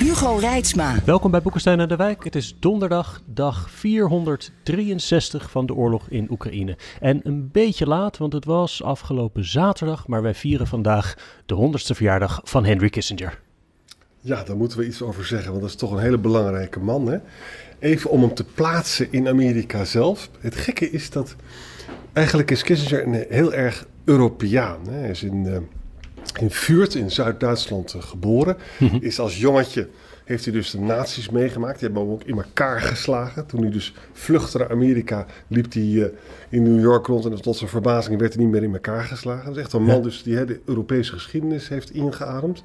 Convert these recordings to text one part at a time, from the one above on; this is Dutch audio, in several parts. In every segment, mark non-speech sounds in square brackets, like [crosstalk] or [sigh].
Hugo Reitsma. Welkom bij Boekenstein en de Wijk. Het is donderdag, dag 463 van de oorlog in Oekraïne. En een beetje laat, want het was afgelopen zaterdag, maar wij vieren vandaag de 100ste verjaardag van Henry Kissinger. Ja, daar moeten we iets over zeggen, want dat is toch een hele belangrijke man. Hè? Even om hem te plaatsen in Amerika zelf. Het gekke is dat eigenlijk is Kissinger een heel erg Europeaan. Hè? Hij is in, uh, in Vuurt in Zuid-Duitsland uh, geboren. Mhm. Is als jongetje heeft hij dus de nazi's meegemaakt. Die hebben hem ook in elkaar geslagen. Toen hij dus vluchtte naar Amerika, liep hij uh, in New York rond. En tot zijn verbazing werd hij niet meer in elkaar geslagen. Dat is echt een man Ja. dus die de Europese geschiedenis heeft ingeademd.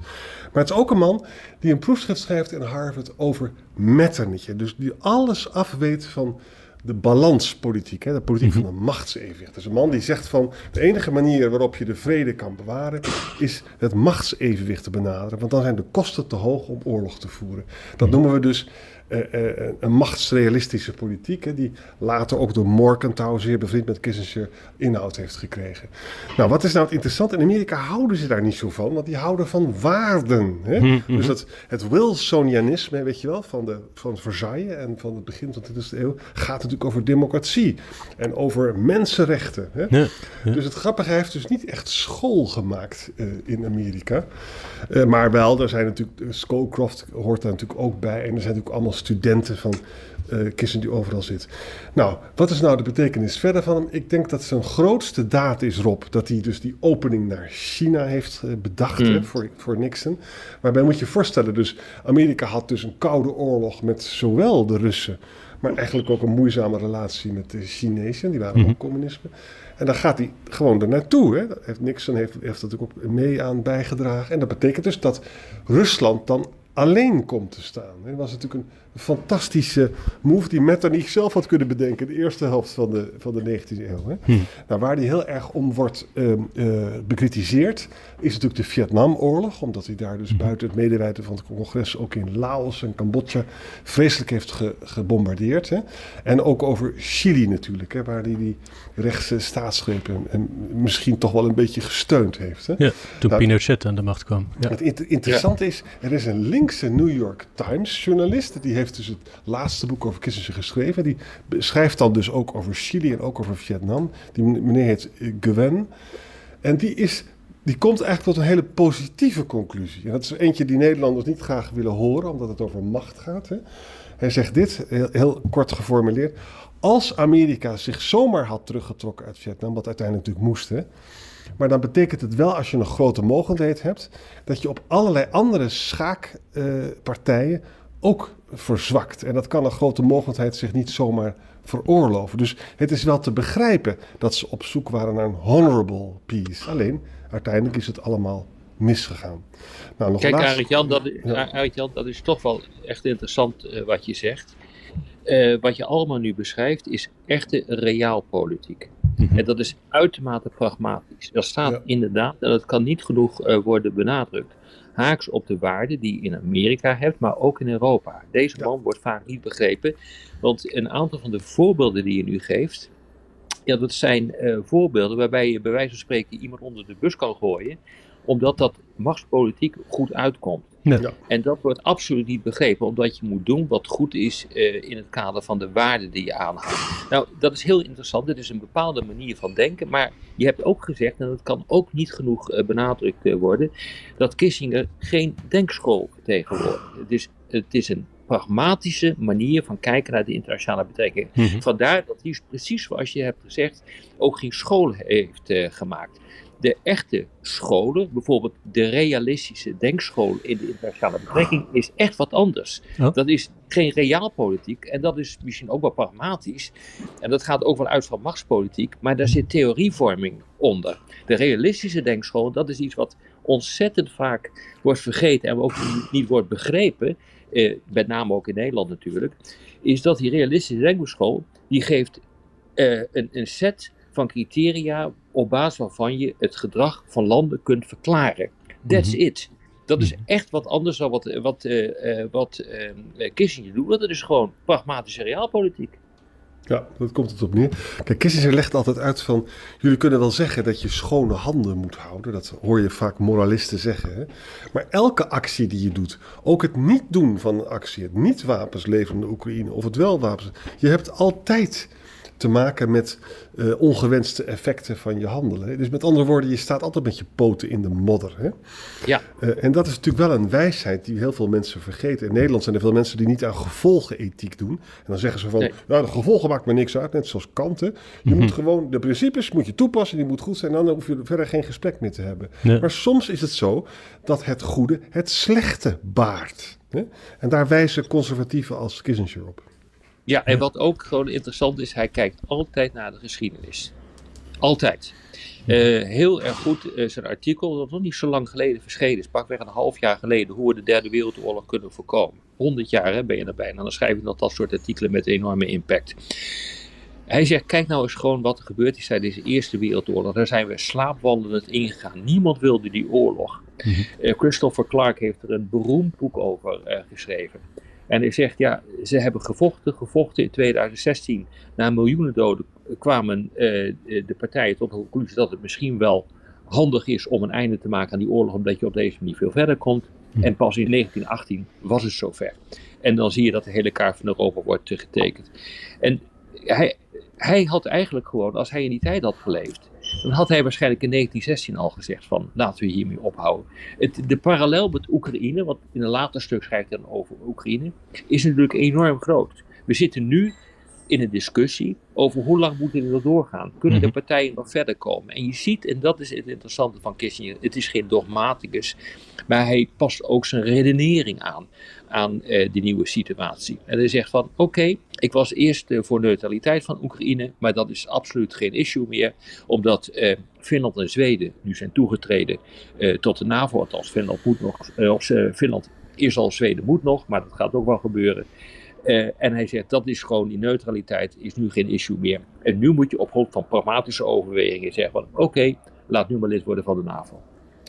Maar het is ook een man die een proefschrift schrijft in Harvard over Metternich. Dus die alles afweet van de balanspolitiek, hè, de politiek van een machtsevenwicht. Dus een man die zegt van de enige manier waarop je de vrede kan bewaren is het machtsevenwicht te benaderen. Want dan zijn de kosten te hoog om oorlog te voeren. Dat noemen we dus eh, eh, een machtsrealistische politiek, hè, die later ook door Morgenthau, zeer bevriend met Kissinger, inhoud heeft gekregen. Nou, wat is nou het interessant? In Amerika houden ze daar niet zo van, want die houden van waarden. Hè? Dus dat, het Wilsonianisme, weet je wel, van, de, van Versailles en van het begin van de 20e eeuw, gaat natuurlijk over democratie en over mensenrechten. Hè? Ja, Dus het grappige, hij heeft dus niet echt school gemaakt eh, in Amerika. Eh, maar wel, er zijn natuurlijk, Scowcroft hoort daar natuurlijk ook bij. En er zijn natuurlijk allemaal studenten van eh Kissinger die overal zit. Nou, wat is nou de betekenis verder van hem? Ik denk dat zijn grootste daad is, Rob, dat hij dus die opening naar China heeft eh, bedacht hè, voor, voor Nixon. Waarbij moet je je voorstellen, dus Amerika had dus een koude oorlog met zowel de Russen, maar eigenlijk ook een moeizame relatie met de Chinezen. Die waren ook communisme. En dan gaat hij gewoon er naartoe. Hè. Nixon heeft, heeft dat ook mee aan bijgedragen. En dat betekent dus dat Rusland dan alleen komt te staan. Dat was natuurlijk een fantastische move die Metternich zelf had kunnen bedenken. De eerste helft van de, van de 19e eeuw. Hè. Nou, waar hij heel erg om wordt ehm, eh, bekritiseerd... is natuurlijk de Vietnamoorlog. Omdat hij daar dus buiten het medeweten van het congres... ook in Laos en Cambodja vreselijk heeft ge- gebombardeerd. Hè. En ook over Chili natuurlijk. Hè, waar hij die rechtse staatsgrepen... en misschien toch wel een beetje gesteund heeft. Hè. Ja, toen Nou, Pinochet aan de macht kwam. Ja. het inter- interessante is, er is een linkse New York Times journalist. Die heeft dus het laatste boek over Kissinger geschreven. Die schrijft dan dus ook over Chili en ook over Vietnam. Die meneer heet eh, Gwen. En die, is, die komt eigenlijk tot een hele positieve conclusie. En dat is eentje die Nederlanders niet graag willen horen, omdat het over macht gaat. Hè. Hij zegt dit, heel, kort geformuleerd. Als Amerika zich zomaar had teruggetrokken uit Vietnam, wat uiteindelijk natuurlijk moest, hè, maar dan betekent het wel, als je een grote mogelijkheid hebt, dat je op allerlei andere schaakpartijen ook verzwakt. En dat kan een grote mogelijkheid zich niet zomaar veroorloven. Dus het is wel te begrijpen dat ze op zoek waren naar een honorable peace. Alleen, uiteindelijk is het allemaal misgegaan. Nou, nog Kijk, laatst- Arend-Jan, dat, Ja. Dat is toch wel echt interessant eh, wat je zegt. Eh, wat je allemaal nu beschrijft is echte realpolitiek. En dat is uitermate pragmatisch. Dat staat Ja. inderdaad, en dat kan niet genoeg eh, worden benadrukt, haaks op de waarden die je in Amerika hebt, maar ook in Europa. Deze man wordt vaak niet begrepen, want een aantal van de voorbeelden die je nu geeft, ja, dat zijn eh, voorbeelden waarbij je bij wijze van spreken iemand onder de bus kan gooien, omdat dat machtspolitiek goed uitkomt. Ja. Ja. En dat wordt absoluut niet begrepen, omdat je moet doen wat goed is eh, in het kader van de waarden die je aanhoudt. Nou, dat is heel interessant. Dit is een bepaalde manier van denken. Maar je hebt ook gezegd, en dat kan ook niet genoeg eh, benadrukt eh, worden, dat Kissinger geen denkschool vertegenwoordigt. Het is, het is een pragmatische manier van kijken naar de internationale betrekkingen. Mhm. Vandaar dat hij precies zoals je hebt gezegd ook geen school heeft eh, gemaakt. De echte scholen, bijvoorbeeld de realistische denkschool in de internationale betrekking, is echt wat anders. Dat is geen realpolitiek en dat is misschien ook wel pragmatisch. En dat gaat ook wel uit van machtspolitiek, maar daar zit theorievorming onder. De realistische denkschool, dat is iets wat ontzettend vaak wordt vergeten en ook niet wordt begrepen, eh, met name ook in Nederland natuurlijk, is dat die realistische denkbeeldschool, die geeft eh, een, een set van criteria op basis waarvan je het gedrag van landen kunt verklaren. That's Mhm. it. Dat is Mhm. echt wat anders dan wat, wat, eh, eh, wat eh, Kissinger doet. Het is gewoon pragmatische realpolitiek. Ja, dat komt het op neer. Kijk, Kissinger legt altijd uit van... jullie kunnen wel zeggen dat je schone handen moet houden. Dat hoor je vaak moralisten zeggen. Hè? Maar elke actie die je doet, ook het niet doen van een actie... het niet wapens leveren in de Oekraïne of het wel wapens... je hebt altijd te maken met eh, ongewenste effecten van je handelen. hè. Dus met andere woorden, je staat altijd met je poten in de modder. Hè? Ja, Eh, en dat is natuurlijk wel een wijsheid die heel veel mensen vergeten. In Nederland zijn er veel mensen die niet aan gevolgenethiek doen. En dan zeggen ze van, Nee. ja, de gevolgen maakt me niks uit, net zoals Kant. hè. Je moet gewoon, de principes moet je toepassen, die moet goed zijn. En dan hoef je verder geen gesprek meer te hebben. Maar soms is het zo dat het goede het slechte baart. Hè? En daar wijzen conservatieven als Kissinger op. Ja, en wat ook gewoon interessant is, hij kijkt altijd naar de geschiedenis. Altijd. Eh, heel erg goed eh, zijn artikel, dat nog niet zo lang geleden verschenen is, pakweg een half jaar geleden, hoe we de derde wereldoorlog kunnen voorkomen. 100 jaar hè, ben je erbij en dan schrijf je dat, dat soort artikelen met enorme impact. Hij zegt, kijk nou eens gewoon wat er gebeurd is tijdens de Eerste Wereldoorlog. Daar zijn we slaapwandelend ingegaan. Niemand wilde die oorlog. Eh, Christopher Clark heeft er een beroemd boek over geschreven. En hij zegt, ja, ze hebben gevochten, gevochten in 2016. Na miljoenen doden kwamen eh, de partijen tot de conclusie dat het misschien wel handig is om een einde te maken aan die oorlog, omdat je op deze manier veel verder komt. En pas in 1918 was het zover. En dan zie je dat de hele kaart van Europa wordt eh, getekend. En hij, hij had eigenlijk gewoon, als hij in die tijd had geleefd, dan had hij waarschijnlijk in 1916 al gezegd van laten we hiermee ophouden. Het, de parallel met Oekraïne, wat in een later stuk schrijft dan over Oekraïne, is natuurlijk enorm groot. We zitten nu in een discussie over hoe lang moeten we nog doorgaan. Kunnen de partijen nog verder komen? En je ziet, en dat is het interessante van Kissinger, het is geen dogmaticus, maar hij past ook zijn redenering aan, aan eh, die nieuwe situatie. En hij zegt van, oké, ik was eerst eh, voor neutraliteit van Oekraïne, maar dat is absoluut geen issue meer, omdat eh, Finland en Zweden nu zijn toegetreden tot de NAVO, althans Finland moet nog, of Finland is al, Zweden moet nog, maar dat gaat ook wel gebeuren. Eh, en hij zegt dat is gewoon die neutraliteit is nu geen issue meer. En nu moet je op grond van pragmatische overwegingen zeggen van oké, laat nu maar lid worden van de NAVO.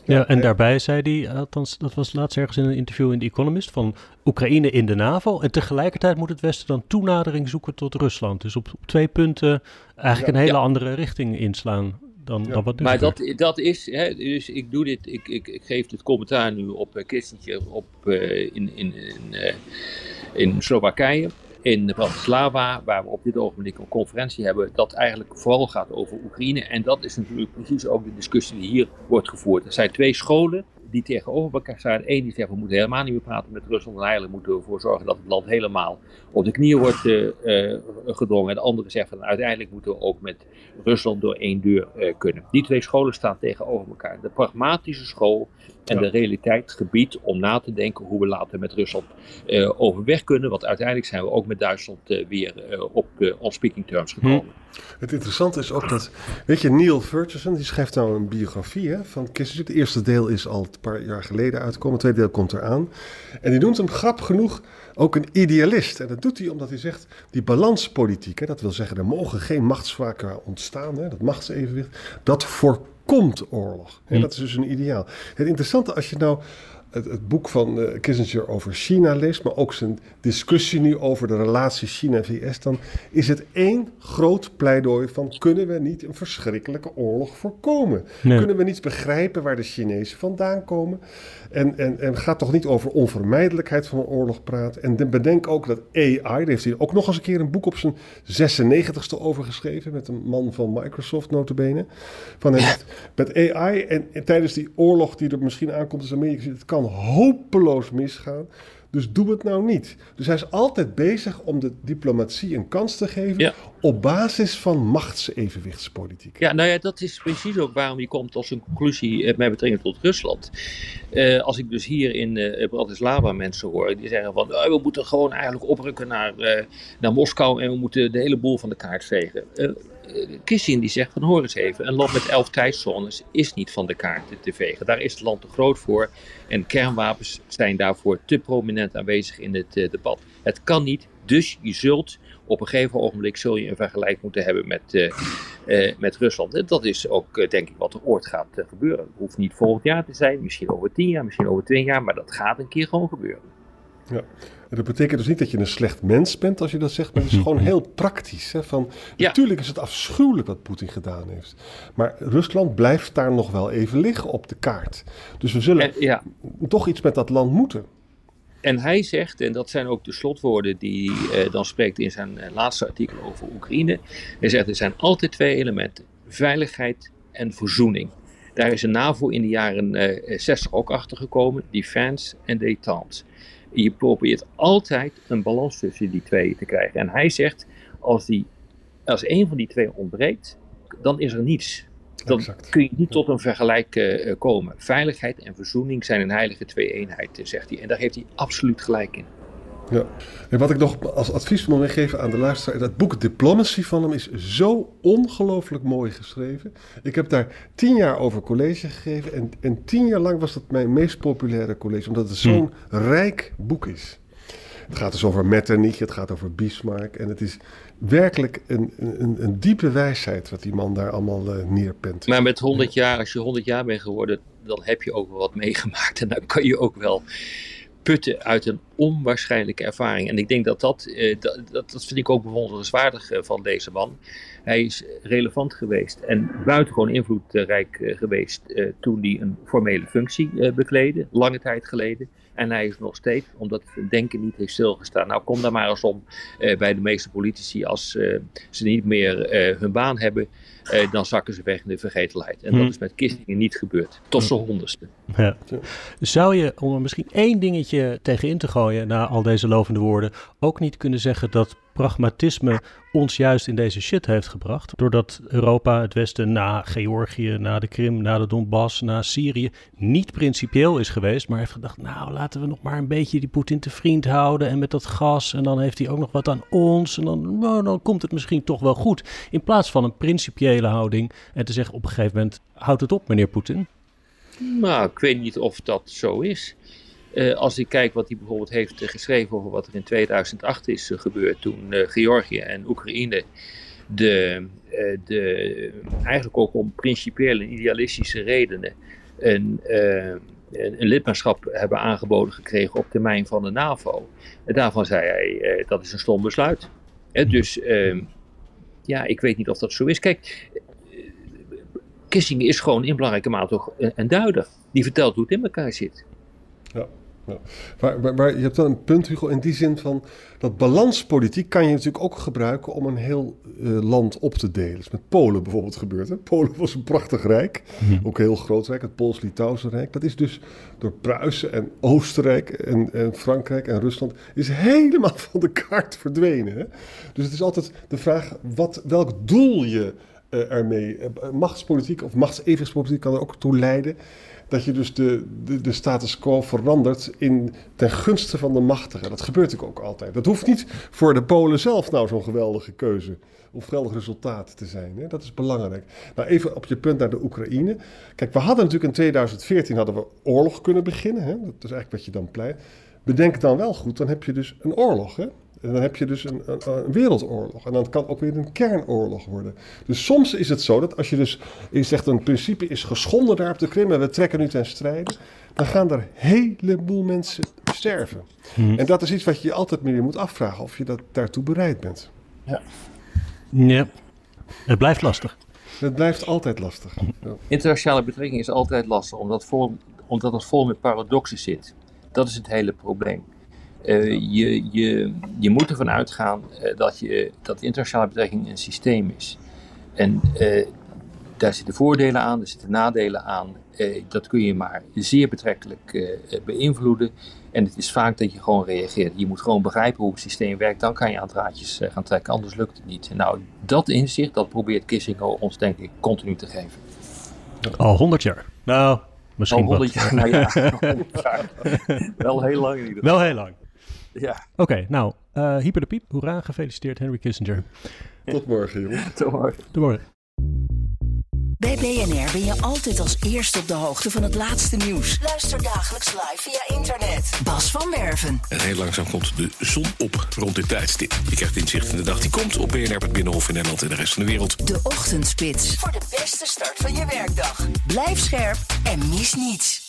Ja, en daarbij zei hij, althans dat was laatst ergens in een interview in The Economist, van Oekraïne in de NAVO. En tegelijkertijd moet het Westen dan toenadering zoeken tot Rusland. Dus op, op twee punten eigenlijk een hele Ja. andere richting inslaan dan, dan wat Maar dat, dat is, hè, dus ik doe dit, ik, ik, ik geef dit commentaar nu op uh, Kissinger op, uh, in, in, in, uh, in Slowakije, in Bratislava, waar we op dit ogenblik een conferentie hebben, dat eigenlijk vooral gaat over Oekraïne. En dat is natuurlijk precies ook de discussie die hier wordt gevoerd. Er zijn twee scholen die tegenover elkaar staan. Eén die zegt we moeten helemaal niet meer praten met Rusland en eigenlijk moeten we ervoor zorgen dat het land helemaal op de knieën wordt uh, uh, gedrongen. En de andere zegt van uiteindelijk moeten we ook met Rusland door één deur uh, kunnen. Die twee scholen staan tegenover elkaar. De pragmatische school en ja. de realiteit gebied om na te denken hoe we later met Rusland overweg kunnen. Want uiteindelijk zijn we ook met Duitsland weer op on speaking terms gekomen. Hm. Het interessante is ook dat, weet je, Neil Ferguson, die schrijft nou een biografie hè, van Kissinger. Het eerste deel is al een paar jaar geleden uitgekomen, het tweede deel komt eraan. En die noemt hem grap genoeg ook een idealist. En dat doet hij omdat hij zegt, die balanspolitiek, hè, dat wil zeggen, er mogen geen machtsvakken ontstaan, hè, dat machtsevenwicht, dat voorkomt komt oorlog. En dat is dus een ideaal. Het interessante als je nou het, het boek van uh, Kissinger over China leest, maar ook zijn discussie nu over de relatie China-VS, dan is het één groot pleidooi van kunnen we niet een verschrikkelijke oorlog voorkomen? Nee. Kunnen we niet begrijpen waar de Chinezen vandaan komen? En, en, en gaat toch niet over onvermijdelijkheid van een oorlog praten? En bedenk ook dat AI, daar heeft hij ook nog eens een keer een boek op zijn 96ste over geschreven, met een man van Microsoft notabene. Van het, met AI en, en, tijdens die oorlog die er misschien aankomt als Amerika, het kan hopeloos misgaan. Dus doe het nou niet. Dus hij is altijd bezig om de diplomatie een kans te geven ja. op basis van machtsevenwichtspolitiek. Ja, nou ja, dat is precies ook waarom je komt als een conclusie eh, met betrekking tot Rusland. Uh, als ik dus hier in uh, Bratislava mensen hoor, die zeggen van uh, we moeten gewoon eigenlijk oprukken naar, naar Moskou en we moeten de hele boel van de kaart vegen. Kissinger die zegt van hoor eens even, een land met elf tijdzones is niet van de kaart te vegen. Daar is het land te groot voor en kernwapens zijn daarvoor te prominent aanwezig in het debat. Het kan niet, dus je zult op een gegeven ogenblik zul je een vergelijk moeten hebben met, uh, met Rusland. Dat is ook denk ik wat er ooit gaat gebeuren. Het hoeft niet volgend jaar te zijn, misschien over tien jaar, misschien over twintig jaar, maar dat gaat een keer gewoon gebeuren. Ja. En dat betekent dus niet dat je een slecht mens bent als je dat zegt, maar het is [laughs] gewoon heel praktisch. Hè? Van, Natuurlijk is het afschuwelijk wat Poetin gedaan heeft. Maar Rusland blijft daar nog wel even liggen op de kaart. Dus we zullen ja. toch iets met dat land moeten. En hij zegt, en dat zijn ook de slotwoorden die hij uh, dan spreekt in zijn uh, laatste artikel over Oekraïne. Hij zegt er zijn altijd twee elementen: veiligheid en verzoening. Daar is een NAVO in de jaren eh, 60 ook achter gekomen: defense en détente. Je probeert altijd een balans tussen die twee te krijgen. En hij zegt: als, die, als een van die twee ontbreekt, dan is er niets dan kun je niet tot een vergelijk uh, komen. Veiligheid en verzoening zijn een heilige twee-eenheid, zegt hij. En daar heeft hij absoluut gelijk in. Ja. En wat ik nog als advies wil meegeven aan de luisteraar, dat boek Diplomacy van hem is zo ongelooflijk mooi geschreven. Ik heb daar tien jaar over college gegeven en, en tien jaar lang was dat mijn meest populaire college, omdat het zo'n hm. rijk boek is. Het gaat dus over Metternich, het gaat over Bismarck en het is werkelijk een, een, een diepe wijsheid wat die man daar allemaal uh, neerpent. Maar met 100 jaar, als je 100 jaar bent geworden, dan heb je ook wel wat meegemaakt. En dan kan je ook wel putten uit een onwaarschijnlijke ervaring. En ik denk dat dat, uh, dat, dat, vind ik ook bewonderenswaardig uh, van deze man. Hij is relevant geweest en buitengewoon invloedrijk geweest toen hij een formele functie bekleedde, lange tijd geleden. En hij is nog steeds, omdat het denken niet heeft stilgestaan. Nou, kom daar maar eens om eh, bij de meeste politici. Als ze niet meer hun baan hebben, dan zakken ze weg in de vergetelheid. En dat hmm. is met Kissinger niet gebeurd. Tot zijn honderdste. Ja. Zou je, om er misschien één dingetje tegenin te gooien na al deze lovende woorden, ook niet kunnen zeggen dat pragmatisme ons juist in deze shit heeft gebracht. Doordat Europa, het Westen, na Georgië, na de Krim, na de Donbass, na Syrië, niet principieel is geweest, maar heeft gedacht, nou laten we nog maar een beetje die Poetin te vriend houden en met dat gas en dan heeft hij ook nog wat aan ons en dan, nou, dan komt het misschien toch wel goed. In plaats van een principiële houding en te zeggen op een gegeven moment, houd het op meneer Poetin. Nou, ik weet niet of dat zo is. Uh, als ik kijk wat hij bijvoorbeeld heeft uh, geschreven over wat er in 2008 is uh, gebeurd, toen Georgië en Oekraïne de, de, eigenlijk ook om principiële en idealistische redenen een, een, lidmaatschap hebben aangeboden gekregen op termijn van de NAVO. En daarvan zei hij, dat is een stom besluit. dus ehm, ja, ik weet niet of dat zo is. Kijk, Kissinger is gewoon in belangrijke mate toch een duider. Die vertelt hoe het in elkaar zit. Ja. Maar, maar, je hebt wel een punt, Hugo, in die zin van dat balanspolitiek kan je natuurlijk ook gebruiken om een heel uh, land op te delen. Dat is met Polen bijvoorbeeld gebeurd. Hè? [laughs] Polen was een prachtig rijk, mm ook een heel groot rijk, het Pools-Litouwse Rijk. Dat is dus door Pruisen en Oostenrijk en, en, Frankrijk en Rusland is helemaal [laughs] van de kaart verdwenen. Hè? Dus het is altijd de vraag wat, welk doel je ermee. Uh, machtspolitiek of machtsevenwichtspolitiek kan er ook toe leiden dat je dus de, de, de, status quo verandert in, ten gunste van de machtigen. Dat gebeurt natuurlijk ook altijd. Dat hoeft niet voor de Polen zelf nou zo'n geweldige keuze of geweldig resultaat te zijn. Hè? Dat is belangrijk. Nou, even op je punt naar de Oekraïne. Kijk, we hadden natuurlijk in 2014 hadden we oorlog kunnen beginnen. Hè? Dat is eigenlijk wat je dan pleit. Bedenk dan wel goed, dan heb je dus een oorlog. Hè? En dan heb je dus een, een, een, wereldoorlog. En dan kan ook weer een kernoorlog worden. Dus soms is het zo dat als je dus je zegt een principe is geschonden daar op de Krim en we trekken nu ten strijde, dan gaan er een heleboel mensen sterven. Hmm. En dat is iets wat je je altijd meer moet afvragen of je dat daartoe bereid bent. Ja. Ja, het blijft lastig. Het blijft altijd lastig. Ja. Internationale betrekking is altijd lastig, omdat, vol, omdat het vol met paradoxen zit. Dat is het hele probleem. Uh, je, je, je moet ervan uitgaan uh, dat, je, dat internationale betrekking een systeem is. En uh, daar zitten voordelen aan, er zitten nadelen aan. dat kun je maar zeer betrekkelijk beïnvloeden. En het is vaak dat je gewoon reageert. Je moet gewoon begrijpen hoe het systeem werkt. Dan kan je aan draadjes gaan trekken, anders lukt het niet. Nou, dat inzicht, dat probeert Kissinger ons denk ik continu te geven. Al honderd jaar. Nou, misschien Al honderd jaar, nou ja. [laughs] Wel heel lang in ieder geval. Wel heel lang. Ja. Oké, nou, uh, hyper de piep. Hoera, gefeliciteerd Henry Kissinger. Tot morgen, jongens. Tot morgen. Tot morgen. Bij BNR ben je altijd als eerste op de hoogte van het laatste nieuws. Luister dagelijks live via internet. Bas van Werven. En heel langzaam komt de zon op rond dit tijdstip. Je krijgt inzicht in de dag die komt op BNR, het Binnenhof in Nederland en de rest van de wereld. De Ochtendspits. Voor de beste start van je werkdag. Blijf scherp en mis niets.